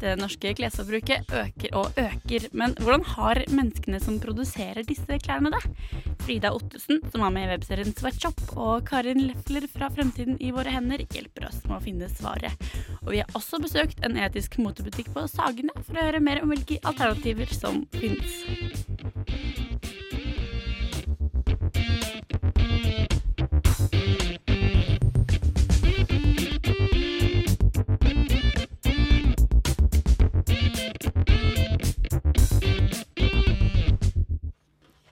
Det norske klesforbruket øker og øker, men hvordan har menneskene som produserer disse klærne det? Frida Ottesen, som har med webserien Sweatshop, og Karin Lefler fra Fremtiden i våre hender hjelper oss med å finne svaret. Og vi har også besøkt en etisk motebutikk på Sagene for å høre mer om hvilke alternativer som finnes.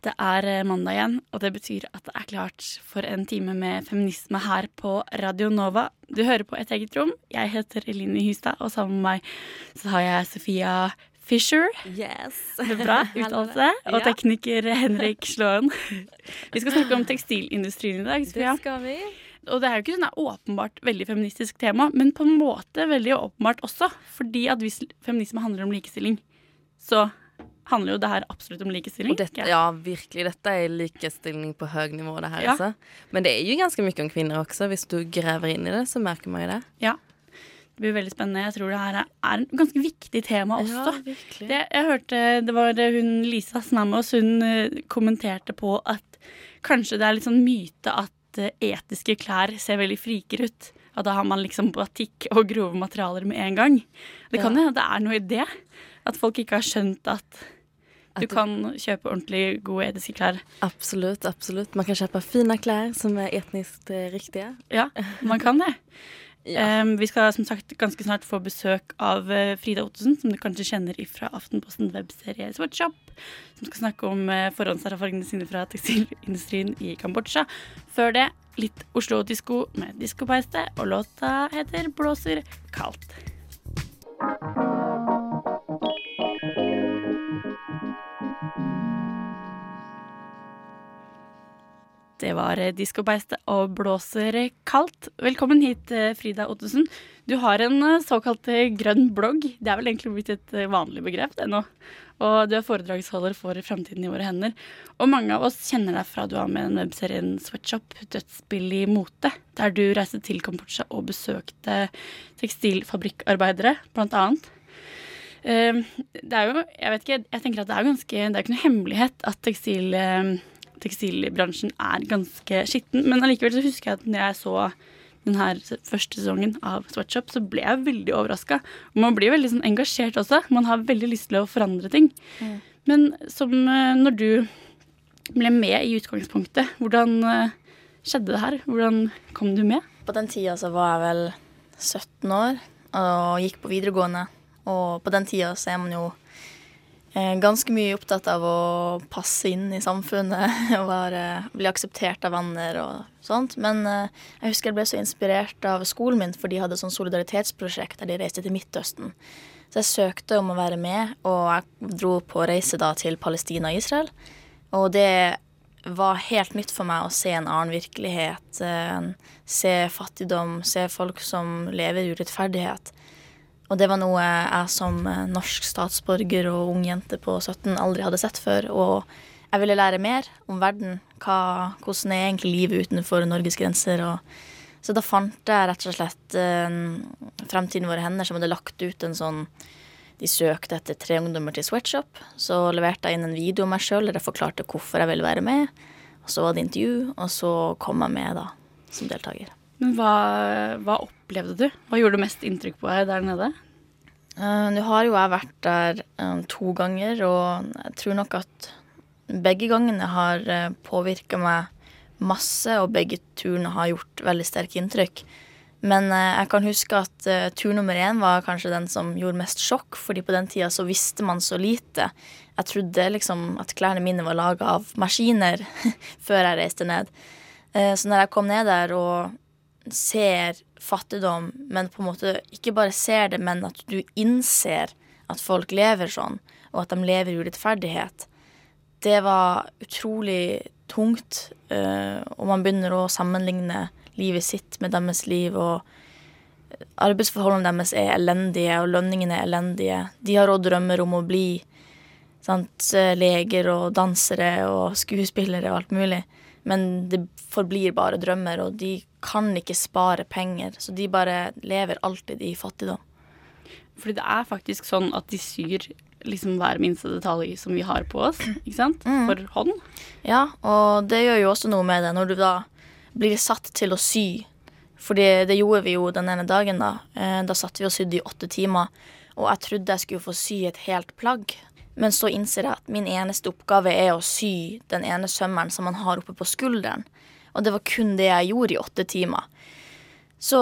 Det er eh, mandag igjen, og det betyr at det er klart for en time med feminisme her på Radio Nova. Du hører på Et eget rom. Jeg heter Eline Hystad, og sammen med meg så har jeg Sofia Fisher. Yes. Bra uttalelse. Og tekniker Henrik Slåen. Vi skal snakke om tekstilindustrien i dag. Sofia. Det skal vi. Og det er jo ikke sånn åpenbart veldig feministisk tema, men på en måte veldig åpenbart også. Fordi at hvis feminisme handler om likestilling, så handler jo det her absolutt om likestilling. Og dette, ja, virkelig. Dette er likestilling på høy nivå, det her, Ja. altså. Men det er jo ganske mye om kvinner også. Hvis du graver inn i det, så merker man jo det. Ja. Det blir veldig spennende. Jeg tror det her er et ganske viktig tema også. virkelig. Det, jeg hørte det var hun Lisa oss, hun eh, kommenterte på at kanskje det er litt sånn myte at eh, etiske klær ser veldig frikere ut. At da har man liksom batikk og grove materialer med en gang. Det kan jo hende det er noe i det. At folk ikke har skjønt at du kan kjøpe ordentlig gode etiske klær. Absolutt, absolutt. Man kan kjøpe fine klær som er etnisk eh, riktige. Ja, man kan det. Ja. Um, vi skal som sagt ganske snart få besøk av eh, Frida Ottesen, som du kanskje kjenner fra Aftenposten webserie Sweatshop. Som skal snakke om uh, forhåndserfaringene sine fra tekstilindustrien i Kambodsja. Før det litt Oslo-disko med diskobeiste, og låta heter 'Blåser kaldt'. Det var diskobeistet og blåser kaldt. Velkommen hit, eh, Frida Ottesen. Du har en eh, såkalt eh, grønn blogg. Det er vel egentlig blitt et eh, vanlig begrep det nå. Og du er foredragsholder for Fremtiden i våre hender. Og mange av oss kjenner deg fra du har med den webserien Sweatshop, dødsspill i mote, der du reiste til Kambodsja og besøkte tekstilfabrikkarbeidere, blant annet. Eh, Det er jo, jeg vet ikke, jeg tenker at det er ganske, det er ikke noe hemmelighet at tekstil, eh, tekstilbransjen er ganske skitten, men allikevel så husker jeg at når jeg så den her første sesongen av Sweatshop, så ble jeg veldig overraska. Man blir veldig sånn engasjert også. Man har veldig lyst til å forandre ting. Men som eh, når du ble med i utgangspunktet, hvordan eh, skjedde det her? Hvordan kom du med? På den tida så var jeg vel 17 år og gikk på videregående. Og på den tida så er man jo ganske mye opptatt av å passe inn i samfunnet og være, bli akseptert av venner og sånt. Men eh, jeg husker jeg ble så inspirert av skolen min, for de hadde sånn solidaritetsprosjekt der de reiste til Midtøsten. Så jeg søkte om å være med, og jeg dro på reise da til Palestina og Israel. Og det var helt nytt for meg å se en annen virkelighet. eh, Se fattigdom, se folk som lever urettferdighet. Og det var noe jeg som eh, norsk statsborger og ung jente på 17 aldri hadde sett før. Og jeg ville lære mer om verden. Hva, hvordan er egentlig livet utenfor Norges grenser? Og, så da fant jeg rett og slett eh, Fremtiden våre hender, som hadde lagt ut en sånn de søkte etter tre ungdommer til Sweatshop. Så leverte jeg inn en video om meg sjøl der jeg forklarte hvorfor jeg ville være med. Og så var det intervju, og så kom jeg med da, som deltaker. Men hva, hva opplevde du? Hva gjorde mest inntrykk på deg der nede? Uh, Nå har jo jeg vært der eh, to ganger, og jeg tror nok at begge gangene har uh, påvirka meg masse, og begge turene har gjort veldig sterke inntrykk. Men uh, jeg kan huske at uh, tur nummer én var kanskje den som gjorde mest sjokk, fordi på den tida så visste man så lite. Jeg trodde liksom at klærne mine var laga av maskiner før jeg reiste ned. Eh, så når jeg kom ned der og ser fattigdom, men på en måte ikke bare ser det, men at du innser at folk lever sånn, og at de lever i urettferdighet, det var utrolig tungt. eh, og man begynner å sammenligne livet sitt med deres liv. og Arbeidsforholdene deres er elendige, og lønningene er elendige. De har òg drømmer om å bli sant, leger og dansere og skuespillere og alt mulig. Men det forblir bare drømmer, og de kan ikke spare penger. Så de bare lever alltid i fattigdom. Fordi det er faktisk sånn at de syr liksom hver minste detalj som vi har på oss, ikke sant? For hånd. Ja, og det gjør jo også noe med det når du da blir satt til å sy. Fordi det gjorde vi jo den ene dagen, da. Eh, Da satt vi og sydde i åtte timer. Og jeg trodde jeg skulle få sy et helt plagg. Men så innser jeg at min eneste oppgave er å sy den ene sømmeren som man har oppe på skulderen. Og det var kun det jeg gjorde i åtte timer. Så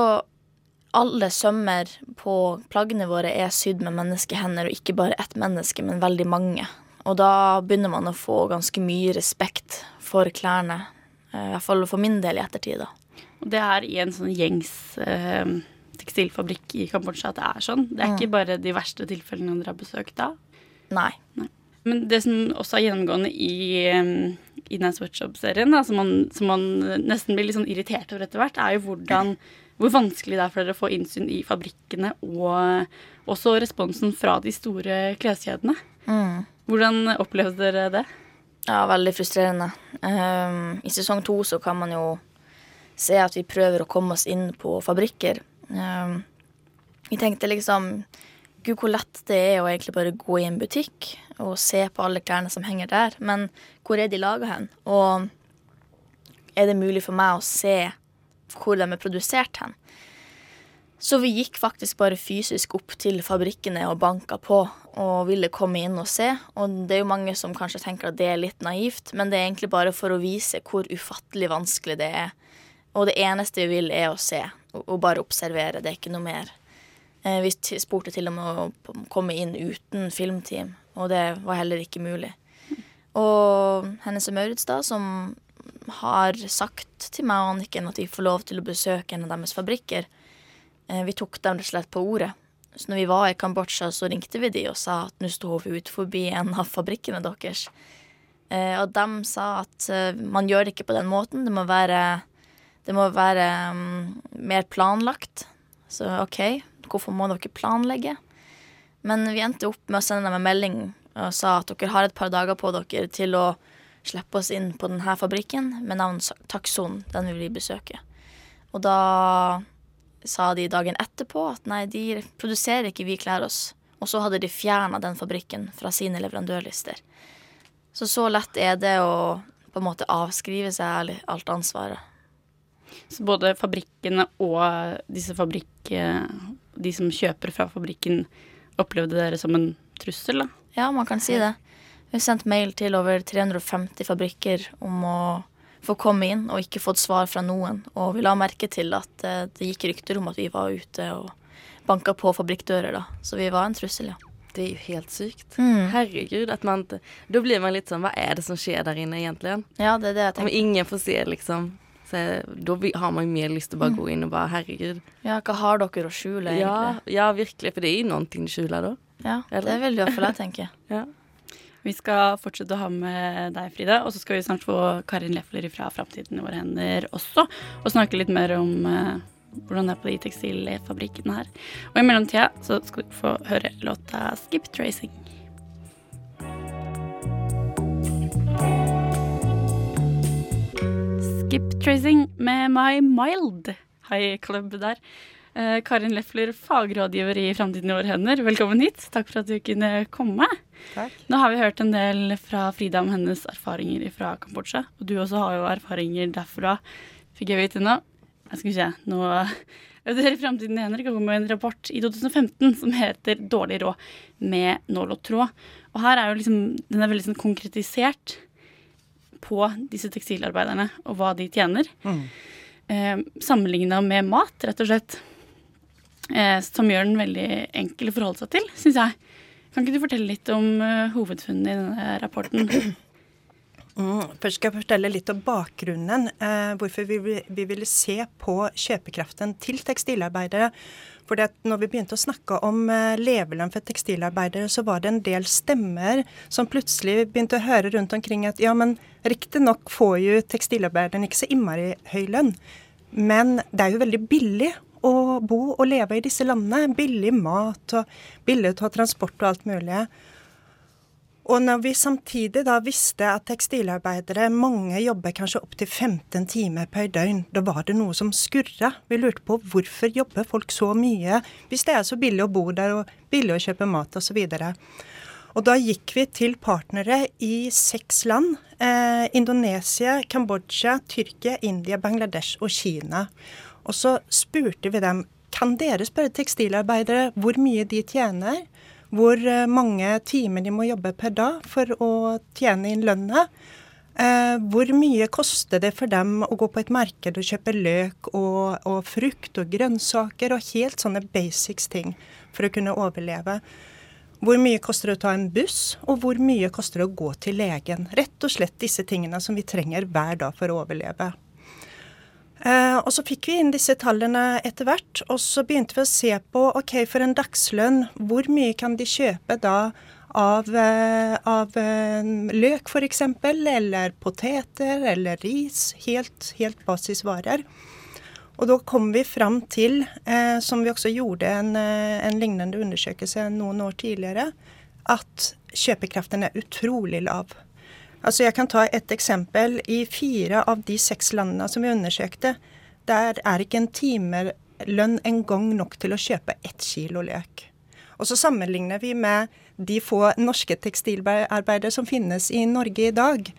alle sømmer på plaggene våre er sydd med menneskehender, og ikke bare ett menneske, men veldig mange. Og da begynner man å få ganske mye respekt for klærne. Eh, I hvert fall for min del i ettertid, da. Det er i en sånn gjengs eh, tekstilfabrikk i Kambodsja at det er sånn. Det er ikke bare de verste tilfellene dere har besøkt da. Nei. Men det som også er gjennomgående i, eh, i den Sweatshop-serien, som, man, som man nesten blir litt sånn irritert over etter hvert, er jo hvordan, hvor vanskelig det er for dere å få innsyn i fabrikkene, og også responsen fra de store kleskjedene. Mm. Hvordan opplevde dere det? Ja, veldig frustrerende. Um, I sesong to så kan man jo se at vi prøver å komme oss inn på fabrikker. Vi tenkte liksom Gud, hvor lett det er å egentlig bare gå i en butikk og se på alle klærne som henger der. Men hvor er de laga hen? Og er det mulig for meg å se hvor de er produsert hen? Så vi gikk faktisk bare fysisk opp til fabrikkene og banka på og ville komme inn og se. Og det er jo mange som kanskje tenker at det er litt naivt, men det er egentlig bare for å vise hvor ufattelig vanskelig det er. Og det eneste vi vil, er å se og, bare observere. Det er ikke noe mer. Eh, vi spurte til og med å komme inn uten filmteam, og det var heller ikke mulig. Og Hennes og Maurits, da, som har sagt til meg og Anniken at vi får lov til å besøke en av deres fabrikker, Eh, Vi tok dem rett og slett på ordet. Så når vi var i Kambodsja, så ringte vi de og sa at nå står vi ut forbi en av fabrikkene deres. Eh, og de sa at man gjør det ikke på den måten. Det må være, det må være mm, mer planlagt. Så OK, hvorfor må dere planlegge? Men vi endte opp med å sende dem en melding og sa at dere har et par dager på dere til å slippe oss inn på denne fabrikken med navn Takson. Den vil vi besøke. Og da sa de dagen etterpå at nei, de produserer ikke vi klær oss. Og så hadde de fjerna den fabrikken fra sine leverandørlister. Så så lett er det å på en måte avskrive seg alt ansvaret. Så både fabrikkene og disse fabrikk... De som kjøper fra fabrikken, opplevde dere som en trussel, da? Ja, man kan si det. Vi har sendt mail til over 350 fabrikker om å få komme inn, og ikke fått svar fra noen. Og vi la merke til at eh, det gikk rykter om at vi var ute og banka på fabrikkdører, da. Så vi var en trussel, ja. Det er jo helt sykt. Mm. Herregud, at man Da blir man litt sånn Hva er det som skjer der inne egentlig? Ja, det er det jeg tenker. Om ingen får se liksom, så da har man mye lyst til å bare gå inn og bare herregud. Ja, hva har dere å skjule, egentlig? ja, virkelig, for det er jo noen ting å skjule da. Ja, Eller? det vil du hvert fall jeg tenke. Ja. Vi skal fortsette å ha med deg, Frida, og så skal vi snart få Karin Lefler fra Framtiden i våre hender også, og snakke litt mer om eh, hvordan det er på de tekstilfabrikkene her. Og i mellomtida så skal du få høre låta 'Skip Tracing'. Skip Tracing med My Mild High Club der. Eh, Karin Lefler, fagrådgiver i Framtiden i våre hender, velkommen hit. Takk for at du kunne komme. Takk. Nå har vi hørt en del fra Frida om hennes erfaringer fra Kambodsja. Og du også har jo erfaringer derfra, fikk jeg vite nå. Jeg skal se, nå Dere i Framtiden i hender kom med en rapport i 2015 som heter 'Dårlig råd med nål og tråd'. Og her er jo liksom, den er veldig sånn konkretisert på disse tekstilarbeiderne og hva de tjener. Eh, Sammenligna med mat, rett og slett. Eh, som gjør den veldig enkel å forholde seg til, syns jeg. Kan ikke du fortelle litt om uh, hovedfunnene i denne rapporten? Mm, først skal jeg fortelle litt om bakgrunnen. Eh, hvorfor vi, vi, ville se på kjøpekraften til tekstilarbeidere. For når vi begynte å snakke om eh, levelønn for tekstilarbeidere, så var det en del stemmer som plutselig begynte å høre rundt omkring at ja, men riktignok får jo tekstilarbeideren ikke så innmari høy lønn, men det er jo veldig billig å bo og leve i disse landene. Billig mat og billig å ta transport og alt mulig. Og når vi samtidig da visste at tekstilarbeidere, mange jobber kanskje opptil 15 timer per døgn, da var det noe som skurra. Vi lurte på hvorfor jobber folk så mye, hvis det er så billig å bo der og billig å kjøpe mat osv. Og da gikk vi til partnere i seks land. Eh, Indonesia, Kambodsja, Tyrkia, India, Bangladesh og Kina. Og så spurte vi dem kan dere spørre tekstilarbeidere hvor mye de tjener hvor eh, mange timer de må jobbe per dag for å tjene inn lønna. Eh, hvor mye koster det for dem å gå på et marked og kjøpe løk og, og, frukt og grønnsaker og helt sånne basics ting for å kunne overleve? Hvor mye koster det å ta en buss, og hvor mye koster det å gå til legen? Rett og slett disse tingene som vi trenger hver dag for å overleve. Eh, og så fikk vi inn disse tallene etter hvert, og så begynte vi å se på ok, for en dagslønn, hvor mye kan de kjøpe da av, eh, av eh, løk f.eks., eller poteter eller ris. Helt, helt basisvarer. Og da kom vi fram til, eh, som vi også gjorde en, en lignende undersøkelse noen år tidligere, at kjøpekraften er utrolig lav. Altså Jeg kan ta et eksempel. I fire av de seks landene som vi undersøkte, der er ikke en timelønn engang nok til å kjøpe ett kilo løk. Og så sammenligner vi med de få norske tekstilarbeidere som finnes i Norge i dag.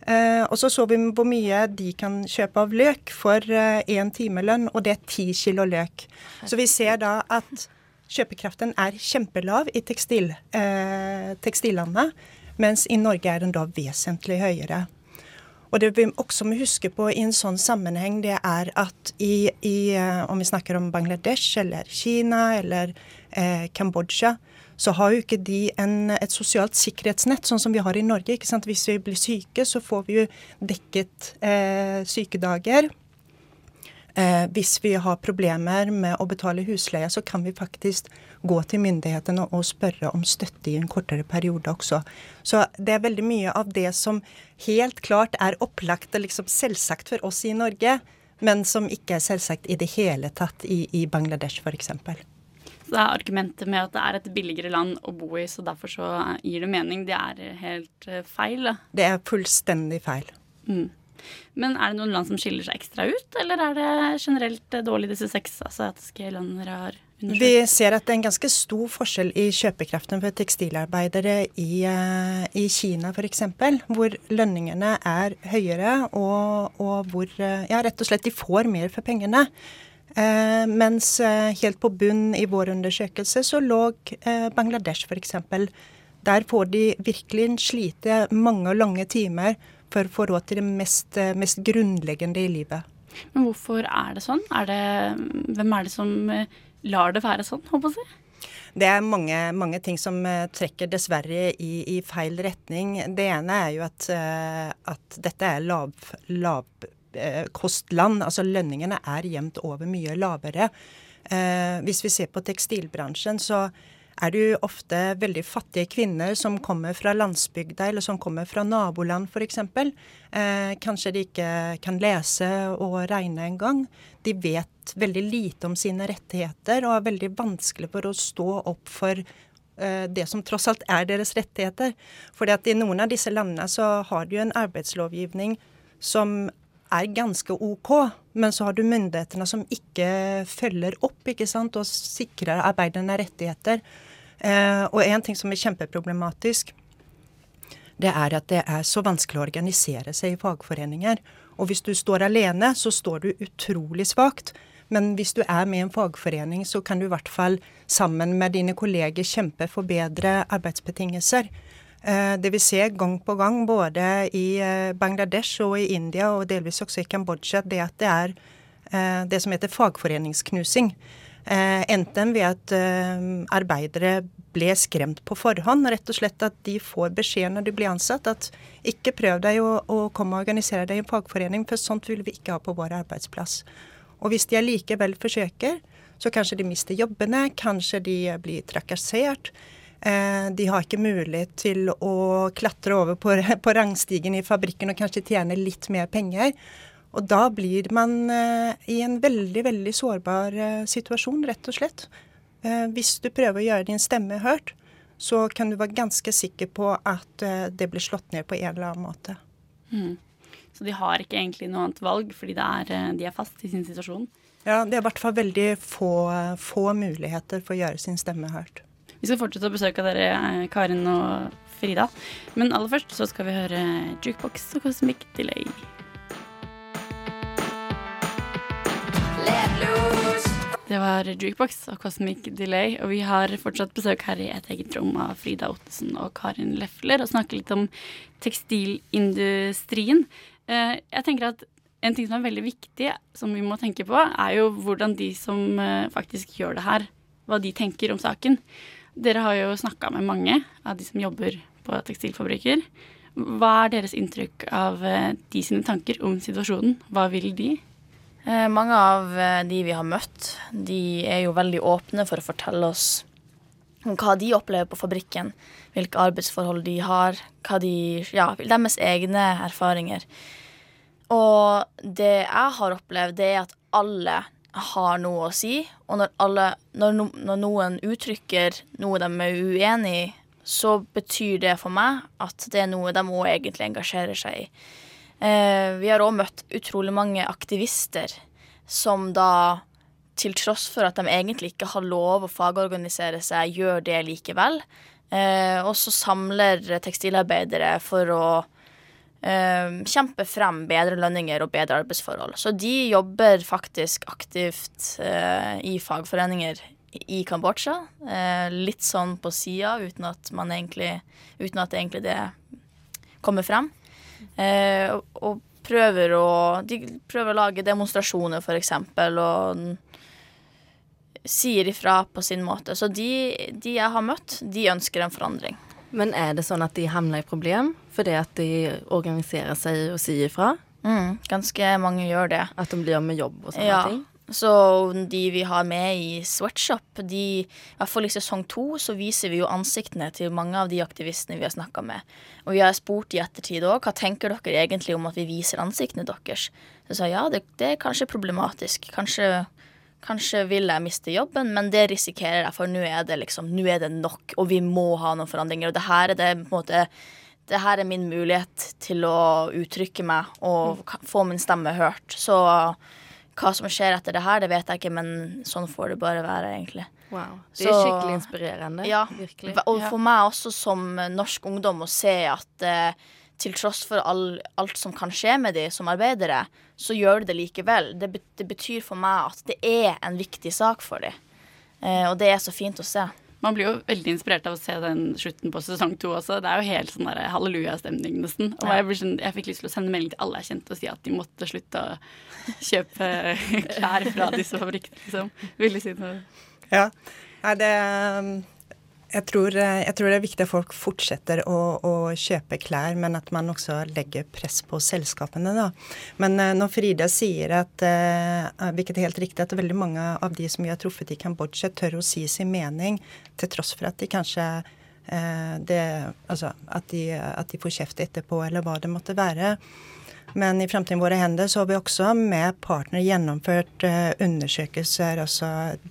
Eh, og så så vi hvor mye de kan kjøpe av løk for én eh, timelønn, og det er ti kilo løk. Så vi ser da at kjøpekraften er kjempelav i tekstil, eh, tekstillene mens i Norge er den da vesentlig høyere. Og det vi også må huske på i en sånn sammenheng, det er at i, i eh, om vi snakker om Bangladesh eller Kina eller eh, Kambodsja, så har jo ikke de en, et sosialt sikkerhetsnett, sånn som vi har i Norge. Hvis vi blir syke, så får vi jo dekket eh, sykedager. Eh, hvis vi har problemer med å betale husleie, så kan vi faktisk gå til myndighetene og spørre om støtte i en kortere periode også. Så det er veldig mye av det som helt klart er opplagt og liksom selvsagt for oss i Norge, men som ikke er selvsagt i det hele tatt i, i Bangladesh f.eks. Så det er argumentet med at det er et billigere land å bo i, så derfor så gir det mening. Det er helt eh, feil. Det er fullstendig feil. Mm. Men er det noen land som skiller seg ekstra ut, eller er det generelt dårlig disse seks asiatiske landene har undersøkt? Vi ser at det er en ganske stor forskjell i kjøpekraften for tekstilarbeidere i, uh, i Kina f.eks., hvor lønningene er høyere og, og hvor uh, ja, rett og slett de får mer for pengene. Eh, mens helt på bunn i vår undersøkelse så lå Bangladesh f.eks. Der får de virkelig slite mange og lange timer for å få råd til det mest, eh, mest grunnleggende i livet. Men hvorfor er det sånn? Er det, hvem er det som eh, lar det være sånn, håper jeg? Det er mange, mange, ting som uh, trekker dessverre i, i, feil retning. Det ene er jo at, at dette er lavkostland. Lav, uh, altså lønningene er jevnt over mye lavere. hvis vi ser på tekstilbransjen, så er det jo ofte veldig fattige kvinner som kommer fra landsbygda, eller som kommer fra naboland f.eks. Eh, kanskje de ikke kan lese og regne engang. De vet veldig lite om sine rettigheter og er veldig vanskelig for å stå opp for eh, det som tross alt er deres rettigheter. Fordi at i noen av disse landene så har du en arbeidslovgivning som er ganske OK, men så har du myndighetene som ikke følger opp ikke sant, og sikrer arbeiderne rettigheter. Eh, og en ting som er kjempeproblematisk, det er at det er så vanskelig å organisere seg i fagforeninger. Og hvis du står alene, så står du utrolig svakt. Men hvis du er med i en fagforening, så kan du i hvert fall sammen med dine kolleger kjempe for bedre arbeidsbetingelser. Eh, det vi ser gang på gang, både i eh, Bangladesh og i India, og delvis også i Kambodsja, det at det er det som heter fagforeningsknusing. Eh, enten ved at eh, arbeidere ble skremt på forhånd. Rett og slett at de får beskjed når de blir ansatt at ikke prøv deg å, å komme og organisere deg i en fagforening, for sånt vil vi ikke ha på vår arbeidsplass. Og hvis de allikevel forsøker, så kanskje de mister jobbene, kanskje de blir trakassert. Eh, de har ikke mulighet til å klatre over på, på rangstigen i fabrikken og kanskje tjene litt mer penger. Og da blir man eh, i en veldig, veldig sårbar eh, situasjon, rett og slett. Eh, hvis du prøver å gjøre din stemme hørt, så kan du være ganske sikker på at det blir slått ned på en eller annen måte. Mm. Så de har ikke egentlig noe annet valg, fordi er, de er fast i sin situasjon? Ja, det er i hvert fall veldig få, få muligheter for å gjøre sin stemme hørt. Vi skal fortsette å besøke dere, Karin og Frida. Men aller først så skal vi høre Jukebox og Cosmic Delay. Det var Jukebox og Cosmic Delay, og vi har fortsatt besøk her i et eget rom av Frida Ottesen og Karin Lefler og snakker litt om tekstilindustrien. Eh, jeg tenker at en ting som er veldig viktig, som vi må tenke på, er jo hvordan de som eh, faktisk gjør det her, hva de tenker om saken. Dere har jo snakka med mange av de som jobber på tekstilfabrikker. Hva er deres inntrykk av eh, de sine tanker om situasjonen? Hva vil de? Eh, mange av eh, de vi har møtt, de er jo veldig åpne for å fortelle oss om hva de opplever på fabrikken, hvilke arbeidsforhold de har, hva de, ja, deres egne erfaringer. Og det jeg har opplevd, det er at alle har noe å si. Og når, alle, når, no, når noen uttrykker noe de er uenig i, så betyr det for meg at det er noe de òg egentlig engasjerer seg i. Eh, vi har òg møtt utrolig mange aktivister som da, til tross for at de egentlig ikke har lov å fagorganisere seg, gjør det likevel. Eh, og så samler tekstilarbeidere for å eh, kjempe frem bedre lønninger og bedre arbeidsforhold. Så de jobber faktisk aktivt eh, i fagforeninger i Kambodsja. Eh, litt sånn på sida, uten egentlig Uten at egentlig det kommer frem. Eh, og prøver å De prøver å lage demonstrasjoner, f.eks., og sier ifra på sin måte. Så de, de, jeg har møtt, de ønsker en forandring. Men er det sånn at de havner i problem fordi at de organiserer seg og sier ifra? Mm, ganske mange gjør det. At de blir med jobb og sånne ja. ting? Så de vi har med i Sweatshop, de, i hvert fall i sesong to, så viser vi jo ansiktene til mange av de aktivistene vi har snakka med. Og vi har spurt i ettertid òg hva tenker dere egentlig om at vi viser ansiktene deres. Så sa ja, det, det er kanskje problematisk. Kanskje, kanskje vil jeg miste jobben, men det risikerer jeg, for nå er det liksom, nå er det nok, og vi må ha noen forandringer. Og det her er det på en måte det her er min mulighet til å uttrykke meg og få min stemme hørt. Så hva som skjer etter det her, det vet jeg ikke, men sånn får det bare være, egentlig. Wow. Det er så, skikkelig inspirerende. Ja. Virkelig. Og for meg også som norsk ungdom å se at eh, til tross for all, alt som kan skje med de som arbeidere, så gjør de det likevel. Det, det betyr for meg at det er en viktig sak for de. Eh, og det er så fint å se. Man blir jo veldig inspirert av å se den slutten på sesong to også. Det er jo helt sånn hallelujastemning, nesten. Og jeg, sånn, jeg, fikk lyst til å sende melding til alle jeg kjente og si at de måtte slutte å kjøpe klær fra disse fabrikkene, liksom. Ville si noe? Ja. Nei, det jeg tror, eh, jeg tror, det er viktig at folk fortsetter å, å, kjøpe klær, men at man også legger press på selskapene. Da. Men uh, når Frida sier at, uh, hvilket er helt riktig, at veldig mange av de som vi har truffet i Kambodsja, tør å si sin mening, til tross for at de kanskje det, altså, at, de, at de får kjeft etterpå, eller hva det måtte være. Men i Fremtiden våre hender så har vi også med partner gjennomført uh, undersøkelser, altså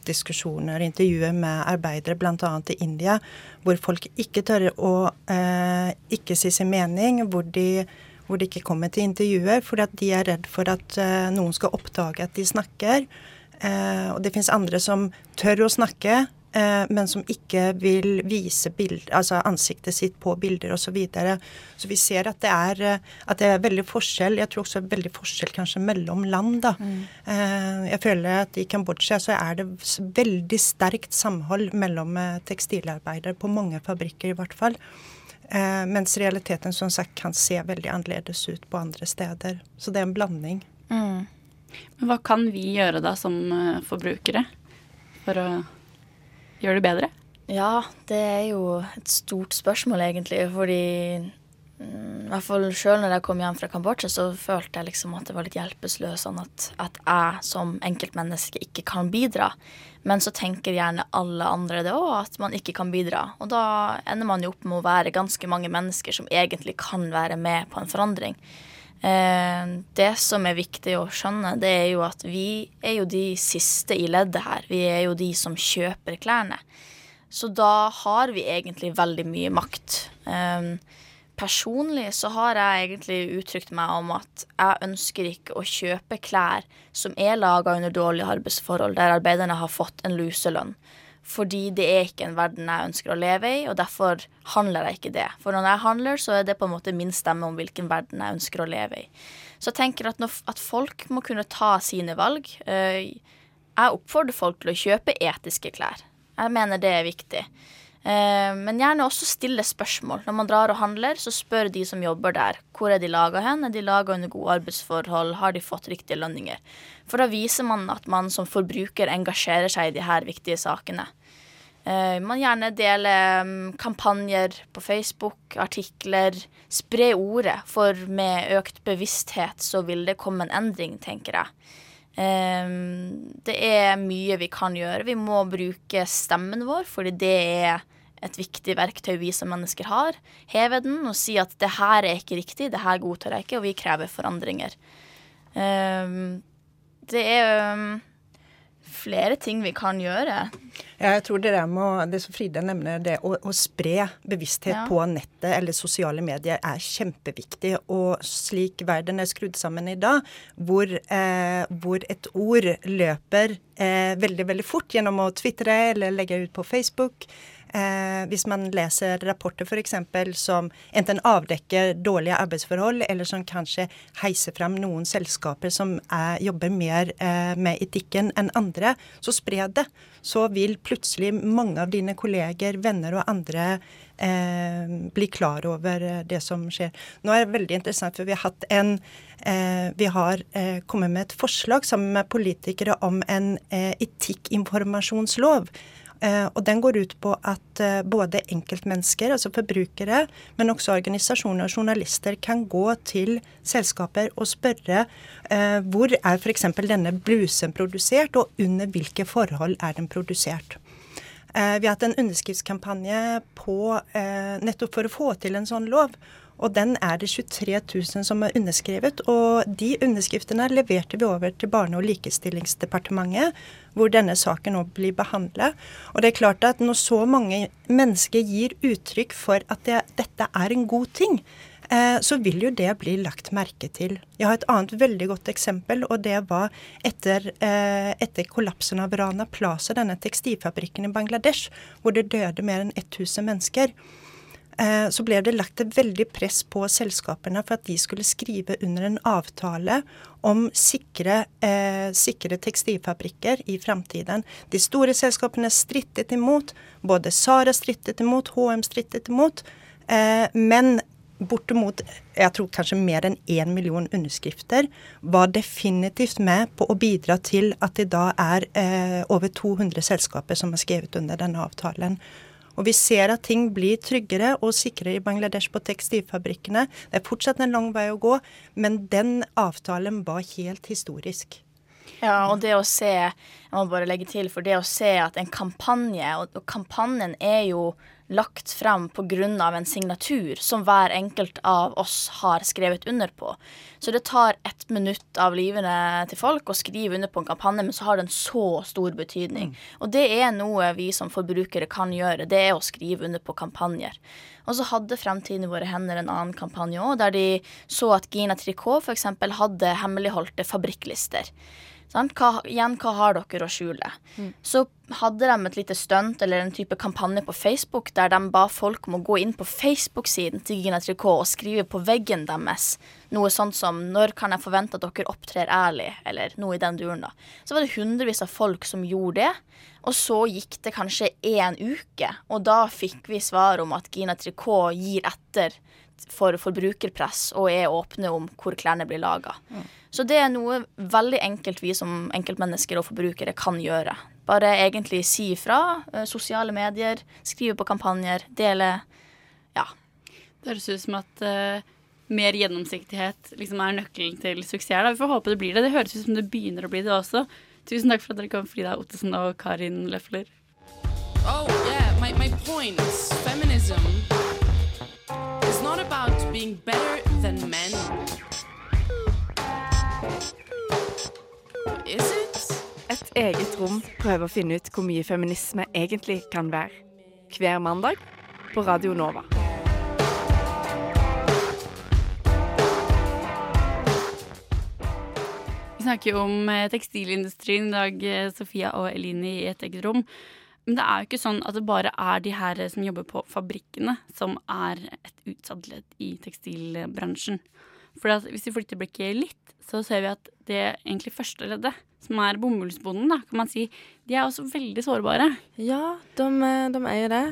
diskusjoner, intervjuer med arbeidere bl.a. i India, hvor folk ikke tør å eh, ikke si sin mening, hvor de, hvor de ikke kommer til intervjuer fordi de er redd for at eh, noen skal oppdage at de snakker. og det fins andre som tør å snakke, Eh, men som ikke vil vise bild, altså ansiktet sitt på bilder osv. Så, videre. så vi ser at det, er, eh, at det er veldig forskjell. Jeg tror også veldig forskjell kanskje mellom land. da. Mm. Eh, jeg føler at i Kambodsja så er det veldig sterkt samhold mellom tekstilarbeidere, på mange fabrikker i hvert fall. Mens realiteten som sagt kan se veldig annerledes ut på andre steder. Så det er en blanding. Mm. Men hva kan vi gjøre da som forbrukere for å gjøre det bedre? Ja, det er jo et stort spørsmål, egentlig. Fordi mm, i hvert fall sjøl når jeg kom hjem fra Kambodsja, så følte jeg liksom at det var litt hjelpeløst. Sånn at, at jeg som enkeltmenneske ikke kan bidra. Men så tenker gjerne alle andre det òg, at man ikke kan bidra. Og da ender man jo opp med å være ganske mange mennesker som egentlig kan være med på en forandring. Eh, det som er viktig å skjønne, det er jo at vi er jo de siste i leddet her. Vi er jo de som kjøper klærne. Så da har vi egentlig veldig mye makt. Eh, personlig så har jeg egentlig uttrykt meg om at jeg ønsker ikke å kjøpe klær som er laga under dårlige arbeidsforhold, der arbeiderne har fått en luselønn. Fordi det er ikke en verden jeg ønsker å leve i, og derfor handler jeg ikke det. For når jeg handler, så er det på en måte min stemme om hvilken verden jeg ønsker å leve i. Så jeg tenker at, når, at folk må kunne ta sine valg. Eh, jeg oppfordrer folk til å kjøpe etiske klær. Jeg mener det er viktig. Eh, men gjerne også stille spørsmål. Når man drar og handler, så spør de som jobber der. Hvor er de laga hen? Er de laga under gode arbeidsforhold? Har de fått riktige lønninger? For da viser man at man som forbruker engasjerer seg i de her viktige sakene. Eh, man gjerne deler mm, kampanjer på Facebook, artikler. Spre ordet, for med økt bevissthet så vil det komme en endring, tenker jeg. Eh, det er mye vi kan gjøre. Vi må bruke stemmen vår, fordi det er et viktig verktøy vi som mennesker har. Heve den og si at det her er ikke riktig, det her godtar jeg ikke, og vi krever forandringer. Um, det er um, flere ting vi kan gjøre. Ja, jeg tror det der med det som Frida nevner, det å, å spre bevissthet ja. på nettet eller sosiale medier er kjempeviktig. Og slik verden er skrudd sammen i dag, hvor, eh, hvor et ord løper eh, veldig, veldig fort gjennom å tvitre eller legge ut på Facebook Eh, hvis man leser rapporter f.eks. som enten avdekker dårlige arbeidsforhold, eller som kanskje heiser fram noen selskaper som er, jobber mer eh, med etikken enn andre, så spre det. Så vil plutselig mange av dine kolleger, venner og andre eh, bli klar over det som skjer. Nå er det veldig interessant, for vi har en eh, vi har eh, kommet med et forslag sammen med politikere om en eh, etikkinformasjonslov. Eh, og den går ut på at eh, både enkeltmennesker, altså forbrukere, men også organisasjoner og journalister kan gå til selskaper og spørre eh, hvor er f.eks. denne blusen produsert, og under hvilke forhold er den produsert. Vi har hatt en underskriftskampanje på, nettopp for å få til en sånn lov. Og den er det 23 000 som er underskrevet. Og de underskriftene leverte vi over til Barne- og likestillingsdepartementet, hvor denne saken nå blir behandlet. Og det er klart at når så mange mennesker gir uttrykk for at det, dette er en god ting, eh, så vil jo det bli lagt merke til. Jeg har et annet veldig godt eksempel, og det var etter, eh, etter kollapsen av Rana Plaza, denne tekstilfabrikken i Bangladesh, hvor det døde mer enn 1000 mennesker. Eh, så ble det lagt et veldig press på selskapene for at de skulle skrive under en avtale om sikre, eh, sikre tekstilfabrikker i framtiden. De store selskapene strittet imot. Både Sara strittet imot, HM strittet imot. Eh, men bortimot jeg tror kanskje mer enn én million underskrifter var definitivt med på å bidra til at det da er eh, over 200 selskaper som har skrevet under denne avtalen. Og vi ser at ting blir tryggere og sikrere i Bangladesh på tekstilfabrikkene. Det er fortsatt en lang vei å gå, men den avtalen var helt historisk. Ja, og det å se Jeg må bare legge til, for det å se at en kampanje, og, og kampanjen er jo lagt frem pga. en signatur som hver enkelt av oss har skrevet under på. Så det tar ett minutt av livene til folk å skrive under på en kampanje, men så har den så stor betydning. Mm. Og det er noe vi som forbrukere kan gjøre, det er å skrive under på kampanjer. Og så hadde Fremtiden i våre hender en annen kampanje òg, der de så at Gina Tricot f.eks. hadde hemmeligholdte fabrikklister. Hva, igjen, hva har dere å skjule? Mm. Så hadde de et lite stunt eller en type kampanje på Facebook der de ba folk om å gå inn på Facebook-siden til Gina Tricot og skrive på veggen deres noe sånt som 'Når kan jeg forvente at dere opptrer ærlig?' eller noe i den duren. da. Så var det hundrevis av folk som gjorde det. Og så gikk det kanskje én uke, og da fikk vi svar om at Gina Tricot gir etter for forbrukerpress og er åpne om hvor klærne blir laga. Mm. Så det er noe veldig enkelt vi som enkeltmennesker og forbrukere kan gjøre. Bare egentlig si ifra. eh, Sosiale medier, skrive på kampanjer, dele. Ja. Det høres ut som at uh, mer gjennomsiktighet liksom er nøkkelen til suksess. Da. Vi får håpe det blir det. Det høres ut som det begynner å bli det også. Tusen takk for at dere kom, Frida Ottesen og Karin Løfler. Oh, yeah, my, my point. Feminism is not about being better than men. Et eget rom prøver å finne ut hvor mye feminisme egentlig kan være. Hver mandag på Radio Nova. Vi snakker jo om eh, tekstilindustrien i dag, eh, Sofia og Eline i et eget rom. Men det er jo ikke sånn at det bare er de her som jobber på fabrikkene, som er et utsatt ledd i tekstilbransjen. For hvis vi flytter blikket litt, så ser vi at det egentlig første leddet, som er bomullsbonden, da, kan man si, de er også veldig sårbare. Ja, de, eh, de er jo det.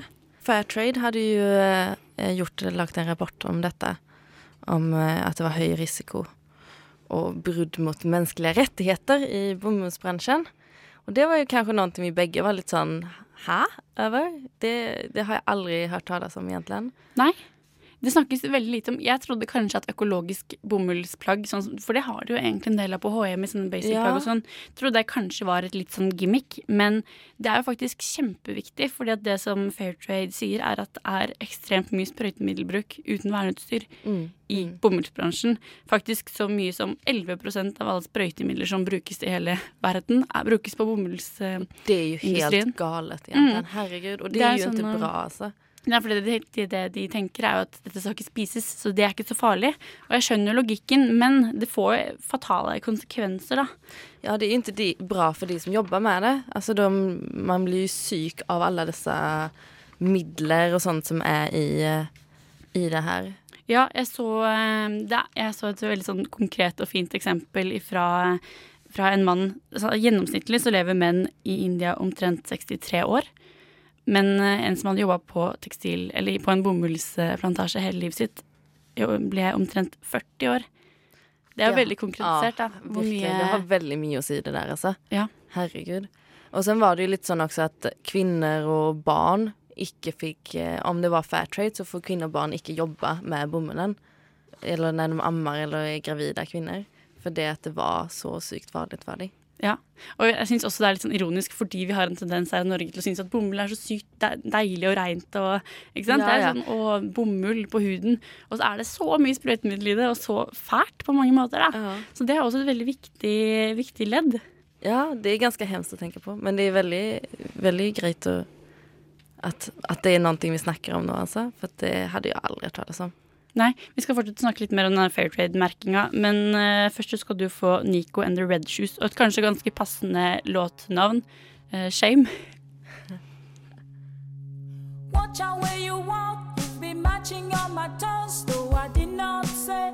Fairtrade hadde jo eh, gjort, lagt en rapport om dette. Om eh, at det var høy risiko og brudd mot menneskelige rettigheter i bomullsbransjen. Og det var jo kanskje noe vi begge var litt sånn Hæ? Over? Det, det har jeg aldri hørt tales om, egentlig. Nei. Det snakkes veldig lite om Jeg trodde kanskje at økologisk bomullsplagg, sånn, for det har du jo egentlig en del av på HM i sånne basic Ja. plagg og sånn, trodde jeg kanskje var et litt sånn gimmick. Men det er jo faktisk kjempeviktig, fordi at det som Fairtrade sier, er at det er ekstremt mye sprøytemiddelbruk uten verneutstyr Mm. i bomullsbransjen. Faktisk så mye som 11% av alle sprøytemidler som brukes i hele verden, er, brukes på bomulls... eh, Det er jo helt galet, egentlig. Mm. Herregud. Og Det det, er jo sånn, ikke eh, bra, altså. Nei, for det, det, det de tenker er jo at dette skal ikke spises, så det er ikke så farlig. Og jeg skjønner logikken, men det får fatale konsekvenser, da. Ja, det er jo ikke de, bra for de som jobber med det. Altså, de, man blir jo syk av alle disse midler og sånt som er i, i det her. Ja, jeg så, eh, det, jeg så et veldig sånn konkret og fint eksempel fra, fra en mann så Gjennomsnittlig så lever menn i India omtrent 63 år. Men eh, en som hadde jobba på tekstil, eller på en bomullsplantasje hele livet sitt, ble omtrent 40 år. Det er jo Ja. veldig konkretisert, da. Hvor Virkelig. mye Det har veldig mye å si, det der, altså. Ja. Herregud. Og sen var det jo litt sånn også at kvinner og barn ikke fikk eh, Om det var fair trade, så får kvinner og barn ikke jobbe med bomullen. Eller når de ammer eller er gravide kvinner. For det at det var så sykt farlig for dem. Ja, og jeg syns også det er litt sånn ironisk fordi vi har en tendens her i Norge til å synes at bomull er så sykt de- deilig og reint og ikke sant? Ja, Det er sånn, og bomull på huden. Og så er det så mye sprøytemiddel i det, og så fælt på mange måter, da. Ja. Så det er også et veldig viktig, viktig ledd. Ja, det er ganske hemskt å tenke på, men det er veldig, veldig greit å, at, at det er noe vi snakker om nå, altså. For det hadde jeg aldri det om. Nei, vi skal fortsette å snakke litt mer om denne Fairtrade-merkinga, men uh, først så skal du få Nico and the Red Shoes, og et kanskje ganske passende låtnavn. Uh, Shame. Watch out where you walk, you've been matching on my toes, though I did not say.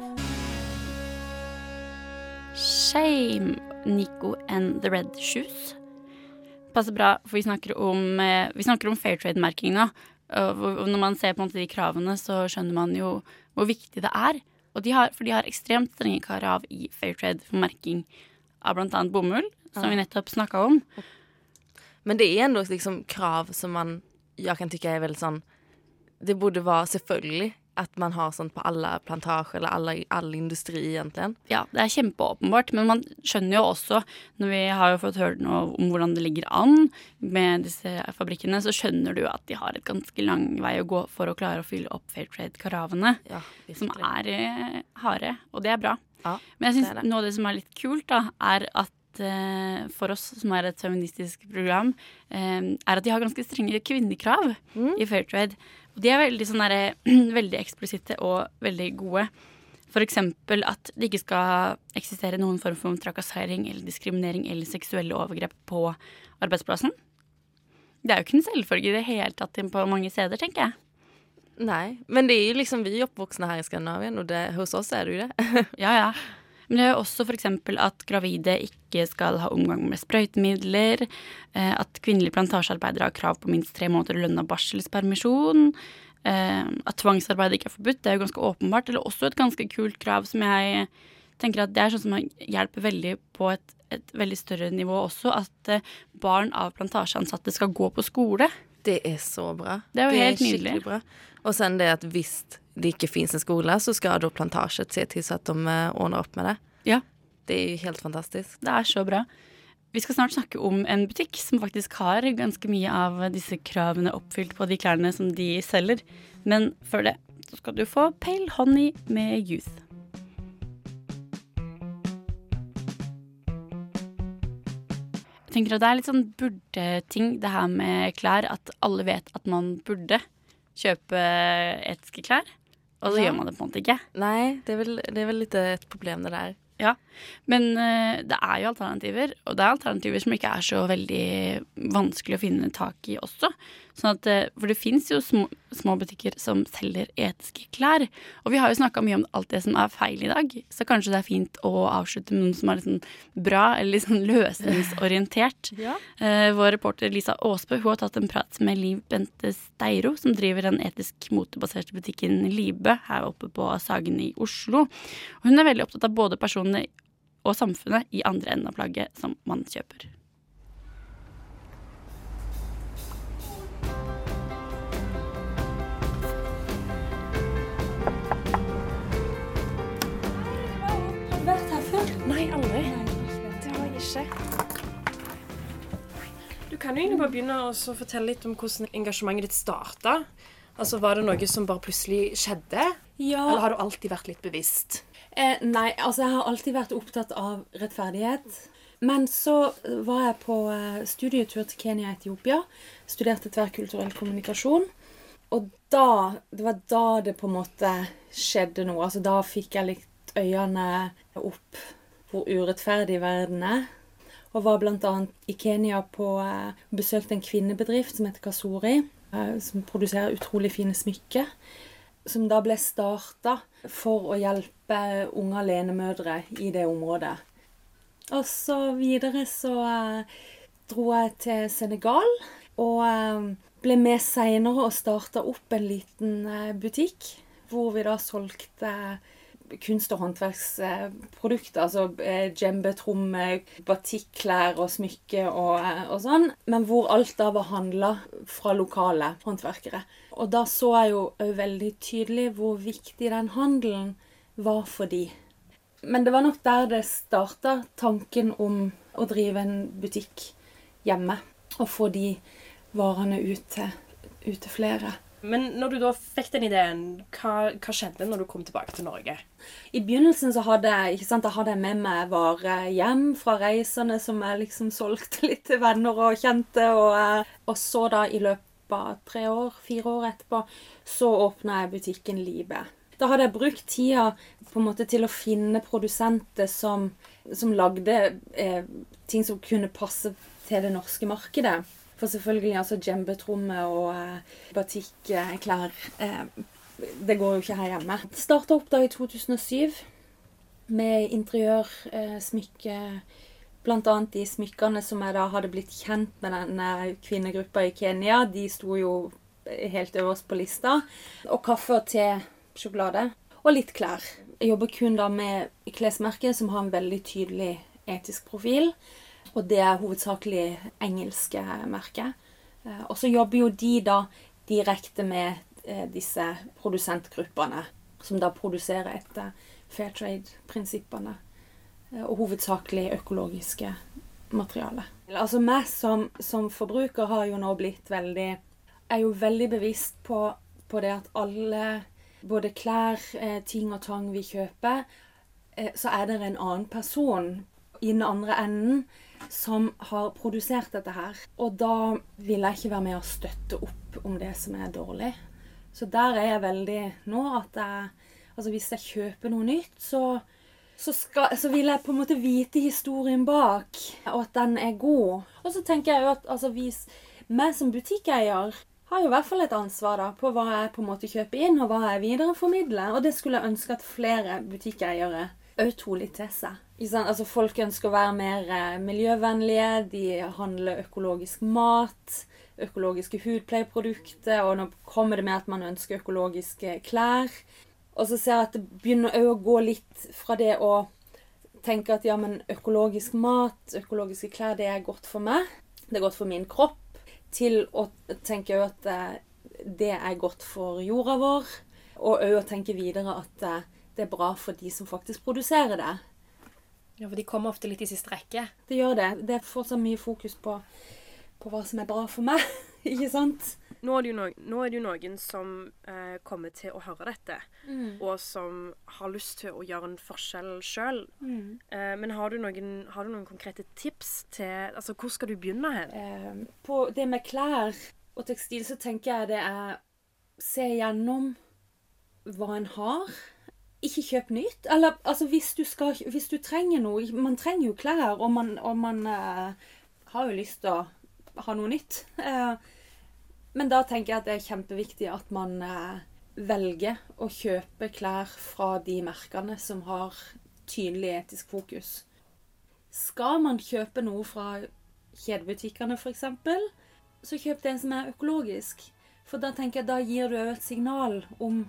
Shame, Nico and the Red Shoes. Passer bra, for vi snakker om, eh, vi snakker om Fairtrade-merking nå. Og når man ser på en måte de kravene, så skjønner man jo hvor viktig det er. Og de har, for de har ekstremt strenge krav i Fairtrade for merking av bl.a. bomull, som vi nettopp snakka om. Men det er ändå liksom krav som man, jeg kan tykke er veldig sånn Det burde være selvfølgelig at man har sånt på alle plantasjer eller alle, all industri egentlig. Ja, det er kjempeåpenbart, men man skjønner jo også, når vi har jo fått høre noe om hvordan det ligger an med disse fabrikkene, så skjønner du at de har et ganske lang vei å gå for å klare å fylle opp Fairtrade-karavene. Ja, som er eh, harde, og det er bra. Ja, Men jeg syns noe av det som er litt kult, da, er at for oss som er et feministisk program, eh, er at de har ganske strenge kvinnekrav Mm. i Fairtrade. Og de er veldig, sånn der, veldig eksplisitte og veldig gode. For eksempel at det ikke skal eksistere noen form for trakassering eller diskriminering eller seksuelle overgrep på arbeidsplassen. Det er jo ikke en selvfølge i det hele tatt på mange steder, tenker jeg. Nei, men det er jo liksom vi er oppvoksne her i Skandinavien, og det, hos oss er det jo det. Ja, ja. Men det er jo også f.eks. at gravide ikke skal ha omgang med sprøytemidler. eh, At kvinnelige plantasjearbeidere har krav på minst tre måneder lønna barselspermisjon. eh, At tvangsarbeid ikke er forbudt. Det er jo ganske åpenbart. Eller også et ganske kult krav som jeg tenker at det er sånn som hjelper veldig på et, et veldig større nivå også, at eh, barn av plantasjeansatte skal gå på skole. Det er så bra. Det er jo helt skikkelig nydelig. Bra. Og sen det at hvis det ikke finnes en skole, så skal da plantasjet se til så at de eh, ordner opp med det. Ja. Det er jo helt fantastisk. Det er så bra. Vi skal snart snakke om en butikk som faktisk har ganske mye av disse kravene oppfylt på de klærne som de selger. Men før det så skal du få Pale Honey med Youth. Jeg tenker at det er litt sånn burde-ting, det her med klær. At alle vet at man burde kjøpe etiske klær. Og så Ja. gjør man det på en måte ikke. Nei, det er vel, det er vel litt et problem, det der. Ja, men uh, det er jo alternativer, og det er alternativer som ikke er så veldig vanskelig å finne tak i også. Sånn at, eh, for det fins jo små, små butikker som selger etiske klær. Og vi har jo snakka mye om alt det som er feil i dag, så kanskje det er fint å avslutte med noen som er litt sånn bra, eller litt sånn løsningsorientert. Ja. Eh, vår reporter Lisa Aasbø hun har tatt en prat med Liv Bente Steiro, som driver den etisk motebaserte butikken Libe her oppe på Sagen i Oslo. Og hun er veldig opptatt av både personene og samfunnet i andre enden av plagget som man kjøper. Ikke. Du kan jo egentlig bare begynne å fortelle litt om hvordan engasjementet ditt starta. Altså, Var det noe som bare plutselig skjedde? Ja. Eller har du alltid vært litt bevisst? Eh, nei, altså jeg har alltid vært opptatt av rettferdighet. Men så var jeg på eh, studietur til Kenya og Etiopia. Studerte tverrkulturell kommunikasjon. Og da, det var da det på en måte skjedde noe. Altså Da fikk jeg litt øynene opp hvor urettferdig verden er. Og var bl.a. i Kenya på eh, besøkte en kvinnebedrift som heter Kasori. eh, Som produserer utrolig fine smykker. Som da ble starta for å hjelpe unge alenemødre i det området. Og så videre så eh, dro jeg til Senegal. Og ble med seinere og starta opp en liten butikk. Hvor vi da solgte kunst- og håndverksprodukter. Altså djembetrommer, batikklær og smykker og, eh, og sånn. Men hvor alt da var handla fra lokale håndverkere. Og da så jeg jo veldig tydelig hvor viktig den handelen var for de. Men det var nok der det starta, tanken om å drive en butikk hjemme. Og få de varene ut til, ut til flere. Men når du da fikk den ideen, hva, hva skjedde når du kom tilbake til Norge? I begynnelsen så hadde sant, hadde jeg med meg varer hjem fra reisene som jeg liksom solgte litt til venner og kjente. Og, eh, og så da i løpet av tre år, fire år etterpå, så åpna jeg butikken Libe. Da hadde jeg brukt tida på en måte til å finne produsenter som, som lagde eh, ting som kunne passe til det norske markedet. For selvfølgelig, altså djembetromme og eh, batikklær eh, Det går jo ikke her hjemme. Starta opp da i 2007 med interiørsmykke. Blant annet de smykkene som jeg da hadde blitt kjent med denne kvinnegruppa i Kenya. De sto jo helt øverst på lista. Og kaffe og te, sjokolade. Og litt klær. Jeg jobber kun da med klesmerker som har en veldig tydelig etisk profil. Og det er hovedsakelig engelske merker. Eh, Og så jobber jo de da direkte med eh, disse produsentgruppene, som da produserer etter fair trade-prinsippene. eh, Og hovedsakelig økologiske materialer. Altså meg som, som forbruker har jo nå blitt veldig Er jo veldig bevisst på, på det at alle både klær, eh, ting og tang vi kjøper, eh, så er det en annen person i den andre enden som har produsert dette her. Og da vil jeg ikke være med å støtte opp om det som er dårlig. Så der er jeg veldig nå at jeg Altså hvis jeg kjøper noe nytt, så, så, skal, så vil jeg på en måte vite historien bak, og at den er god. Og så tenker jeg jo at altså, vi, meg som butikkeier har jo i hvert fall et ansvar da, på hva jeg på en måte kjøper inn, og hva jeg videreformidler. Og det skulle jeg ønske at flere butikkeiere òg litt til seg. Altså, folk ønsker å være mer eh, miljøvennlige, de handler økologisk mat, økologiske hudpleieprodukter, og nå kommer det med at man ønsker økologiske klær. Og så ser jeg at det begynner å gå litt fra det å tenke at ja, men økologisk mat, økologiske klær, det er godt for meg. Det er godt for min kropp. Til å tenke at eh, det er godt for jorda vår. Og òg å tenke videre at eh, det er bra for de som faktisk produserer det. Ja, for de kommer ofte litt i siste rekke. Det gjør det. Det er fortsatt mye fokus på, på hva som er bra for meg. ikke sant? Nå er det jo noen, nå er det jo noen som eh, kommer til å høre dette, Mm. og som har lyst til å gjøre en forskjell sjøl. Mm. Eh, men har du, noen, har du noen konkrete tips til Altså, hvor skal du begynne hen? Eh, På det med klær og tekstil så tenker jeg det er se gjennom hva en har. Ikke kjøp nytt. Eller altså, hvis du, skal, hvis du trenger noe Man trenger jo klær, og man, og man eh, har jo lyst til å ha noe nytt. Eh, men da tenker jeg at det er kjempeviktig at man eh, velger å kjøpe klær fra de merkene som har tydelig etisk fokus. Skal man kjøpe noe fra kjedebutikkene f.eks., så kjøp det en som er økologisk. For da tenker jeg, da gir du et signal om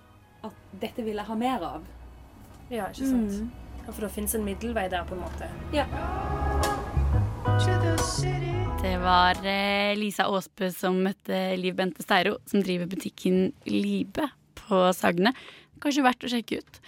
at dette vil jeg ha mer av. Ja, ikke sant? Mm. Ja, for det fins en middelvei der, på en måte. Ja. Det var eh, Lisa Aasbø som møtte Liv Bente Steiro, som driver butikken Libe på Sagne. Kanskje verdt å sjekke ut.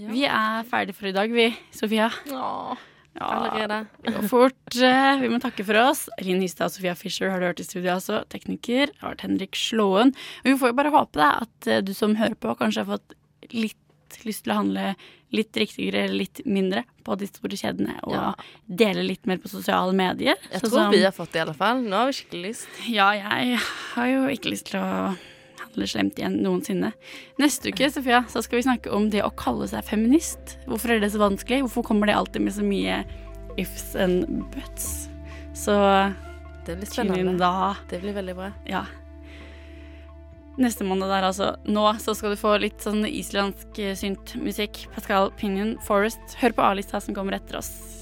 Vi er ferdige for i dag, vi, Sofia. Åh, Ja, allerede. Det går fort. Eh, Vi må takke for oss. Linn Nystad og Sofia Fischer har du hørt i studio altså. Tekniker har vært Henrik Slåen. Og vi får jo bare håpe da, at eh, du som hører på, kanskje har fått litt lyst til å handle litt riktigere, litt mindre på de store kjedene, og Ja. dele litt mer på sosiale medier. Jeg tror som- vi har fått det i alle fall. Nå har vi skikkelig lyst. Ja, jeg har jo ikke lyst til å handle slemt igjen noensinne. Neste uke Sofia, så skal vi snakke om det å kalle seg feminist. Hvorfor er det så vanskelig? Hvorfor kommer det alltid med så mye ifs and buts? Så Det blir spennende. da. Det blir veldig bra. Ja. Neste måned der, altså. Nå så skal du få litt sånn islandsk eh, synt musikk. Pascal Pinion Forest. Hør på A-lista som kommer etter oss.